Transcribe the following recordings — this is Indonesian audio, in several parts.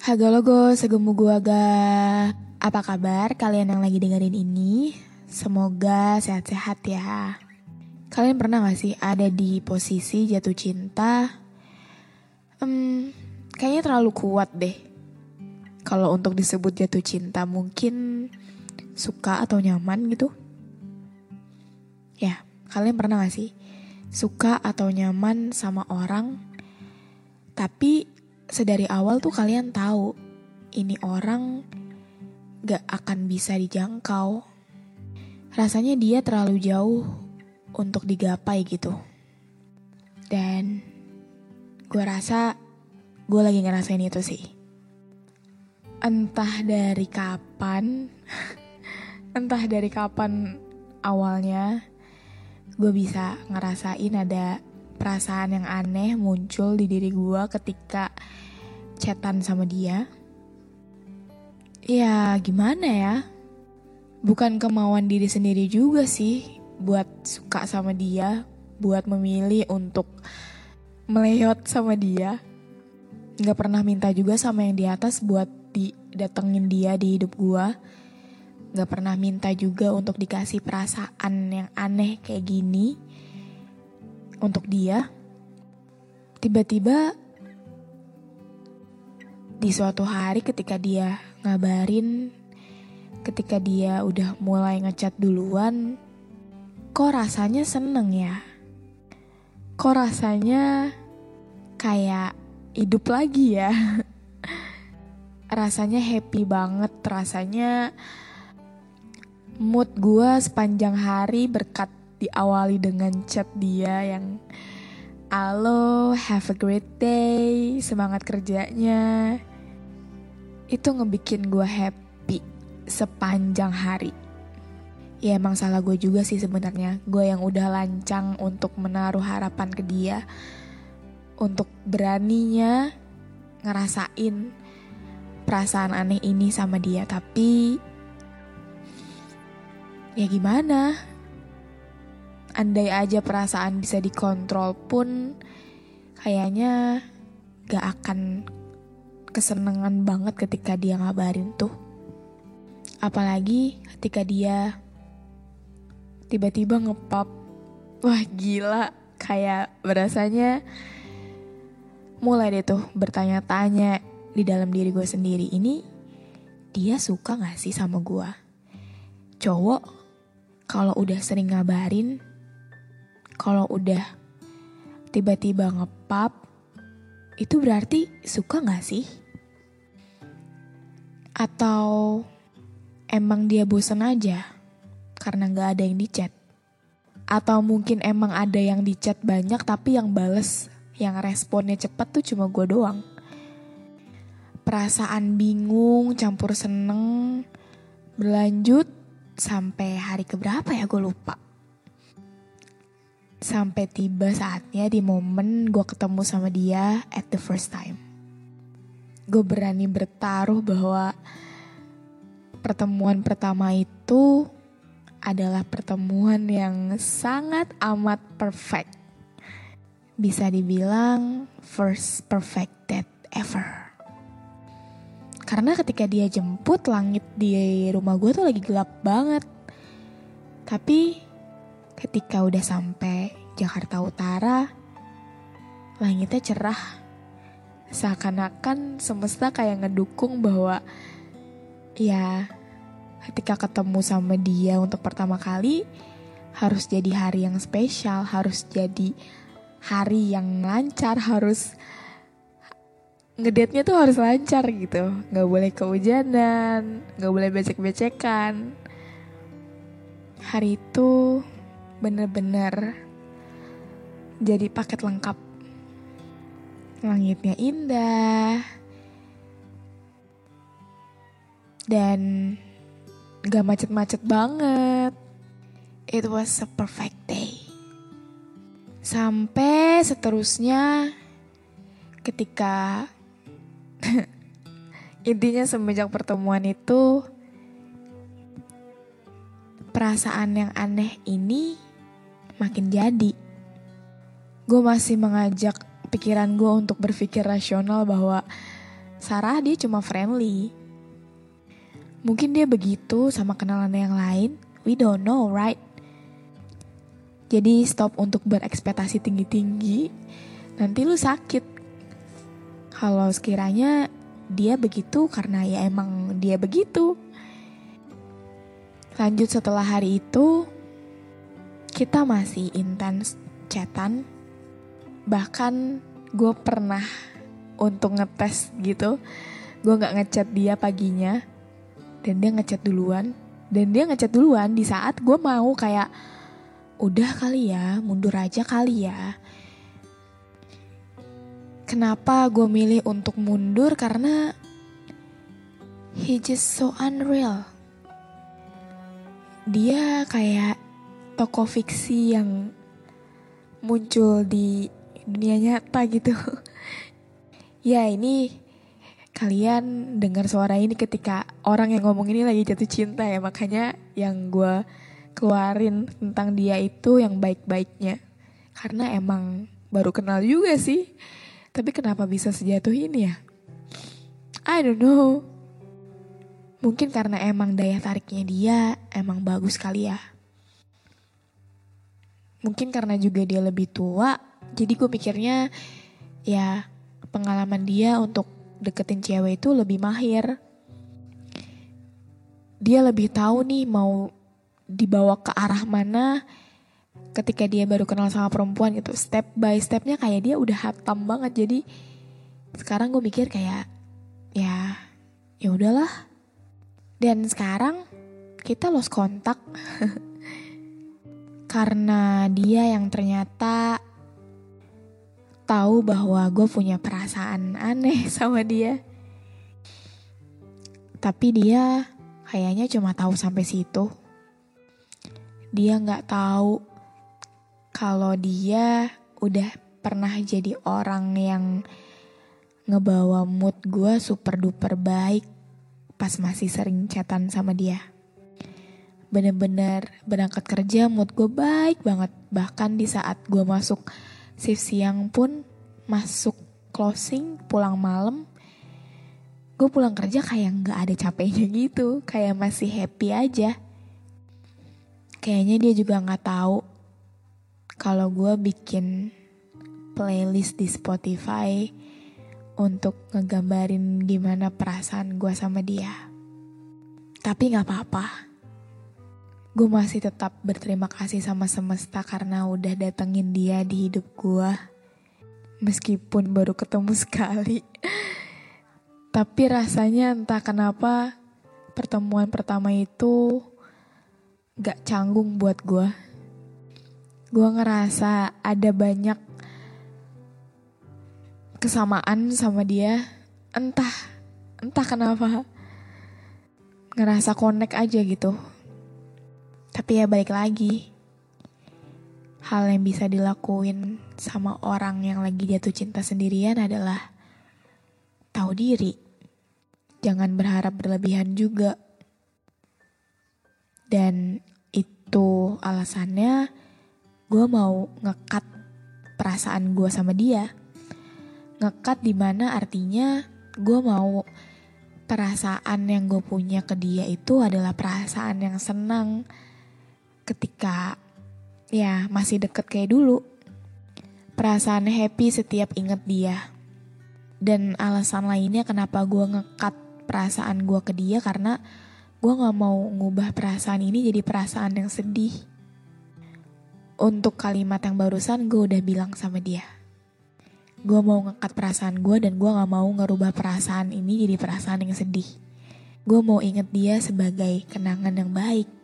Haga logo, segemu gua ga. Apa kabar kalian yang lagi dengerin ini? Semoga sehat-sehat ya. Kalian pernah gak sih ada di posisi jatuh cinta? Hmm, kayaknya terlalu kuat deh. Kalau untuk disebut jatuh cinta mungkin suka atau nyaman gitu. Ya, kalian pernah gak sih suka atau nyaman sama orang tapi sedari awal tuh kalian tahu ini orang gak akan bisa dijangkau. Rasanya dia terlalu jauh untuk digapai gitu. Dan gue rasa gue lagi ngerasain itu sih. Entah dari kapan, entah dari kapan awalnya gue bisa ngerasain ada perasaan yang aneh muncul di diri gue ketika chatan sama dia. Ya gimana ya? Bukan kemauan diri sendiri juga sih buat suka sama dia, buat memilih untuk meleyot sama dia. Gak pernah minta juga sama yang di atas buat didatengin dia di hidup gue. Gak pernah minta juga untuk dikasih perasaan yang aneh kayak gini untuk dia. Tiba-tiba di suatu hari ketika dia ngabarin, ketika dia udah mulai ngechat duluan, kok rasanya seneng ya? Kok rasanya kayak hidup lagi ya? rasanya happy banget, rasanya mood gue sepanjang hari berkat diawali dengan chat dia yang Halo, have a great day, semangat kerjanya itu ngebikin gue happy sepanjang hari. Ya emang salah gue juga sih sebenarnya. Gue yang udah lancang untuk menaruh harapan ke dia. Untuk beraninya ngerasain perasaan aneh ini sama dia. Tapi ya gimana? Andai aja perasaan bisa dikontrol pun kayaknya gak akan kesenangan banget ketika dia ngabarin tuh. Apalagi ketika dia tiba-tiba ngepop. Wah gila, kayak berasanya mulai deh tuh bertanya-tanya di dalam diri gue sendiri. Ini dia suka gak sih sama gue? Cowok kalau udah sering ngabarin, kalau udah tiba-tiba ngepop, itu berarti suka gak sih? Atau emang dia bosan aja karena gak ada yang dicat? Atau mungkin emang ada yang dicat banyak tapi yang bales, yang responnya cepet tuh cuma gue doang. Perasaan bingung campur seneng berlanjut sampai hari keberapa ya gue lupa. Sampai tiba saatnya di momen gue ketemu sama dia at the first time gue berani bertaruh bahwa pertemuan pertama itu adalah pertemuan yang sangat amat perfect. Bisa dibilang first perfect date ever. Karena ketika dia jemput langit di rumah gue tuh lagi gelap banget. Tapi ketika udah sampai Jakarta Utara, langitnya cerah. Seakan-akan semesta kayak ngedukung bahwa ya ketika ketemu sama dia untuk pertama kali harus jadi hari yang spesial, harus jadi hari yang lancar, harus ngedate-nya tuh harus lancar gitu. Nggak boleh kehujanan, nggak boleh becek-becekan. Hari itu bener-bener jadi paket lengkap. Langitnya indah. Dan gak macet-macet banget. It was a perfect day. Sampai seterusnya ketika intinya semenjak pertemuan itu perasaan yang aneh ini makin jadi. Gue masih mengajak pikiran gue untuk berpikir rasional bahwa Sarah dia cuma friendly. Mungkin dia begitu sama kenalan yang lain. We don't know, right? Jadi stop untuk berekspektasi tinggi-tinggi. Nanti lu sakit. Kalau sekiranya dia begitu karena ya emang dia begitu. Lanjut setelah hari itu, kita masih intens chatan. Bahkan gue pernah untuk ngetes gitu. Gue gak ngechat dia paginya. Dan dia ngechat duluan. Dan dia ngechat duluan di saat gue mau kayak udah kali ya, mundur aja kali ya. Kenapa gue milih untuk mundur? Karena he just so unreal. Dia kayak tokoh fiksi yang muncul di dunia nyata gitu. ya ini kalian dengar suara ini ketika orang yang ngomong ini lagi jatuh cinta ya makanya yang gue keluarin tentang dia itu yang baik-baiknya. Karena emang baru kenal juga sih. Tapi kenapa bisa sejatuh ini ya? I don't know. Mungkin karena emang daya tariknya dia emang bagus kali ya. Mungkin karena juga dia lebih tua, jadi gue pikirnya ya pengalaman dia untuk deketin cewek itu lebih mahir. Dia lebih tahu nih mau dibawa ke arah mana ketika dia baru kenal sama perempuan gitu. Step by stepnya kayak dia udah hatam banget jadi sekarang gue mikir kayak ya ya udahlah. Dan sekarang kita lost kontak karena dia yang ternyata tahu bahwa gue punya perasaan aneh sama dia tapi dia kayaknya cuma tahu sampai situ dia nggak tahu kalau dia udah pernah jadi orang yang ngebawa mood gue super duper baik pas masih sering chatan sama dia. Bener-bener berangkat kerja mood gue baik banget. Bahkan di saat gue masuk shift siang pun masuk closing pulang malam. Gue pulang kerja kayak nggak ada capeknya gitu. Kayak masih happy aja. Kayaknya dia juga nggak tahu kalau gue bikin playlist di Spotify untuk ngegambarin gimana perasaan gue sama dia. Tapi nggak apa-apa. Gue masih tetap berterima kasih sama semesta karena udah datengin dia di hidup gue. Meskipun baru ketemu sekali. Tapi rasanya entah kenapa pertemuan pertama itu gak canggung buat gue. Gue ngerasa ada banyak kesamaan sama dia. Entah, entah kenapa. Ngerasa connect aja gitu. Tapi ya balik lagi. Hal yang bisa dilakuin sama orang yang lagi jatuh cinta sendirian adalah tahu diri. Jangan berharap berlebihan juga. Dan itu alasannya gue mau ngekat perasaan gue sama dia. Ngekat di mana artinya gue mau perasaan yang gue punya ke dia itu adalah perasaan yang senang ketika ya masih deket kayak dulu. perasaan happy setiap inget dia. Dan alasan lainnya kenapa gue ngekat perasaan gue ke dia karena gue gak mau ngubah perasaan ini jadi perasaan yang sedih. Untuk kalimat yang barusan gue udah bilang sama dia. Gue mau ngekat perasaan gue dan gue gak mau ngerubah perasaan ini jadi perasaan yang sedih. Gue mau inget dia sebagai kenangan yang baik.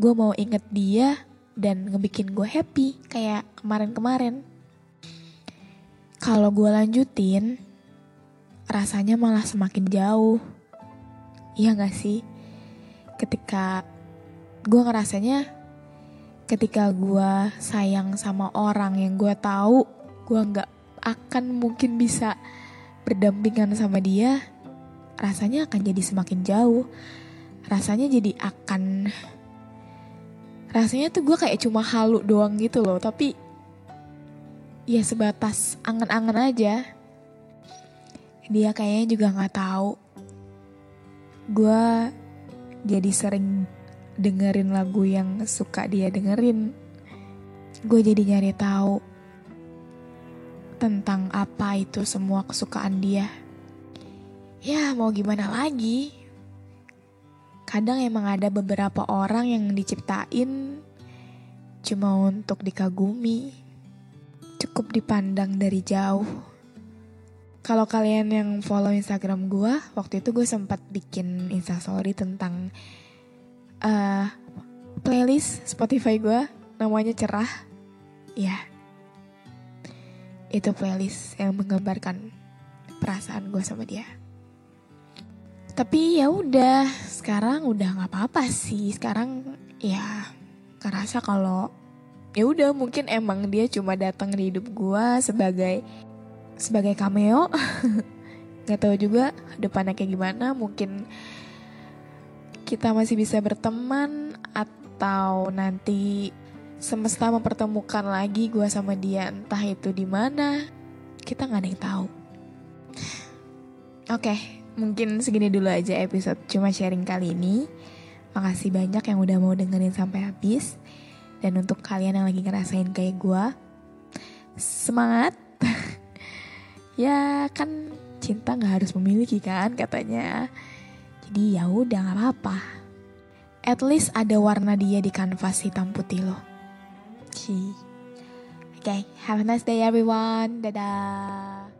Gue mau inget dia dan ngebikin gue happy kayak kemarin-kemarin. Kalau gue lanjutin, rasanya malah semakin jauh. Iya gak sih? Ketika gue ngerasanya ketika gue sayang sama orang yang gue tahu gue nggak akan mungkin bisa berdampingan sama dia, rasanya akan jadi semakin jauh. Rasanya jadi akan rasanya tuh gue kayak cuma halu doang gitu loh, tapi ya sebatas angan-angan aja. Dia kayaknya juga nggak tahu. Gue jadi sering dengerin lagu yang suka dia dengerin. Gue jadi nyari tahu tentang apa itu semua kesukaan dia. Ya mau gimana lagi kadang emang ada beberapa orang yang diciptain cuma untuk dikagumi cukup dipandang dari jauh kalau kalian yang follow Instagram gue, waktu itu gue sempat bikin instastory tentang uh, playlist Spotify gue, namanya cerah. Ya, itu playlist yang menggambarkan perasaan gue sama dia. Tapi ya udah, sekarang udah nggak apa-apa sih. Sekarang ya ngerasa kalau ya udah mungkin emang dia cuma datang di hidup gue sebagai sebagai cameo. Nggak tahu juga depannya kayak gimana. Mungkin kita masih bisa berteman atau nanti semesta mempertemukan lagi gue sama dia entah itu di mana. Kita nggak ada yang tahu. Oke. okay, mungkin segini dulu aja episode cuma sharing kali ini. Makasih banyak yang udah mau dengerin sampai habis. Dan untuk kalian yang lagi ngerasain kayak gue semangat. Ya kan cinta nggak harus memiliki kan katanya. Jadi ya udah nggak apa-apa. At least ada warna dia di kanvas hitam putih si oke okay, have a nice day everyone. Dadah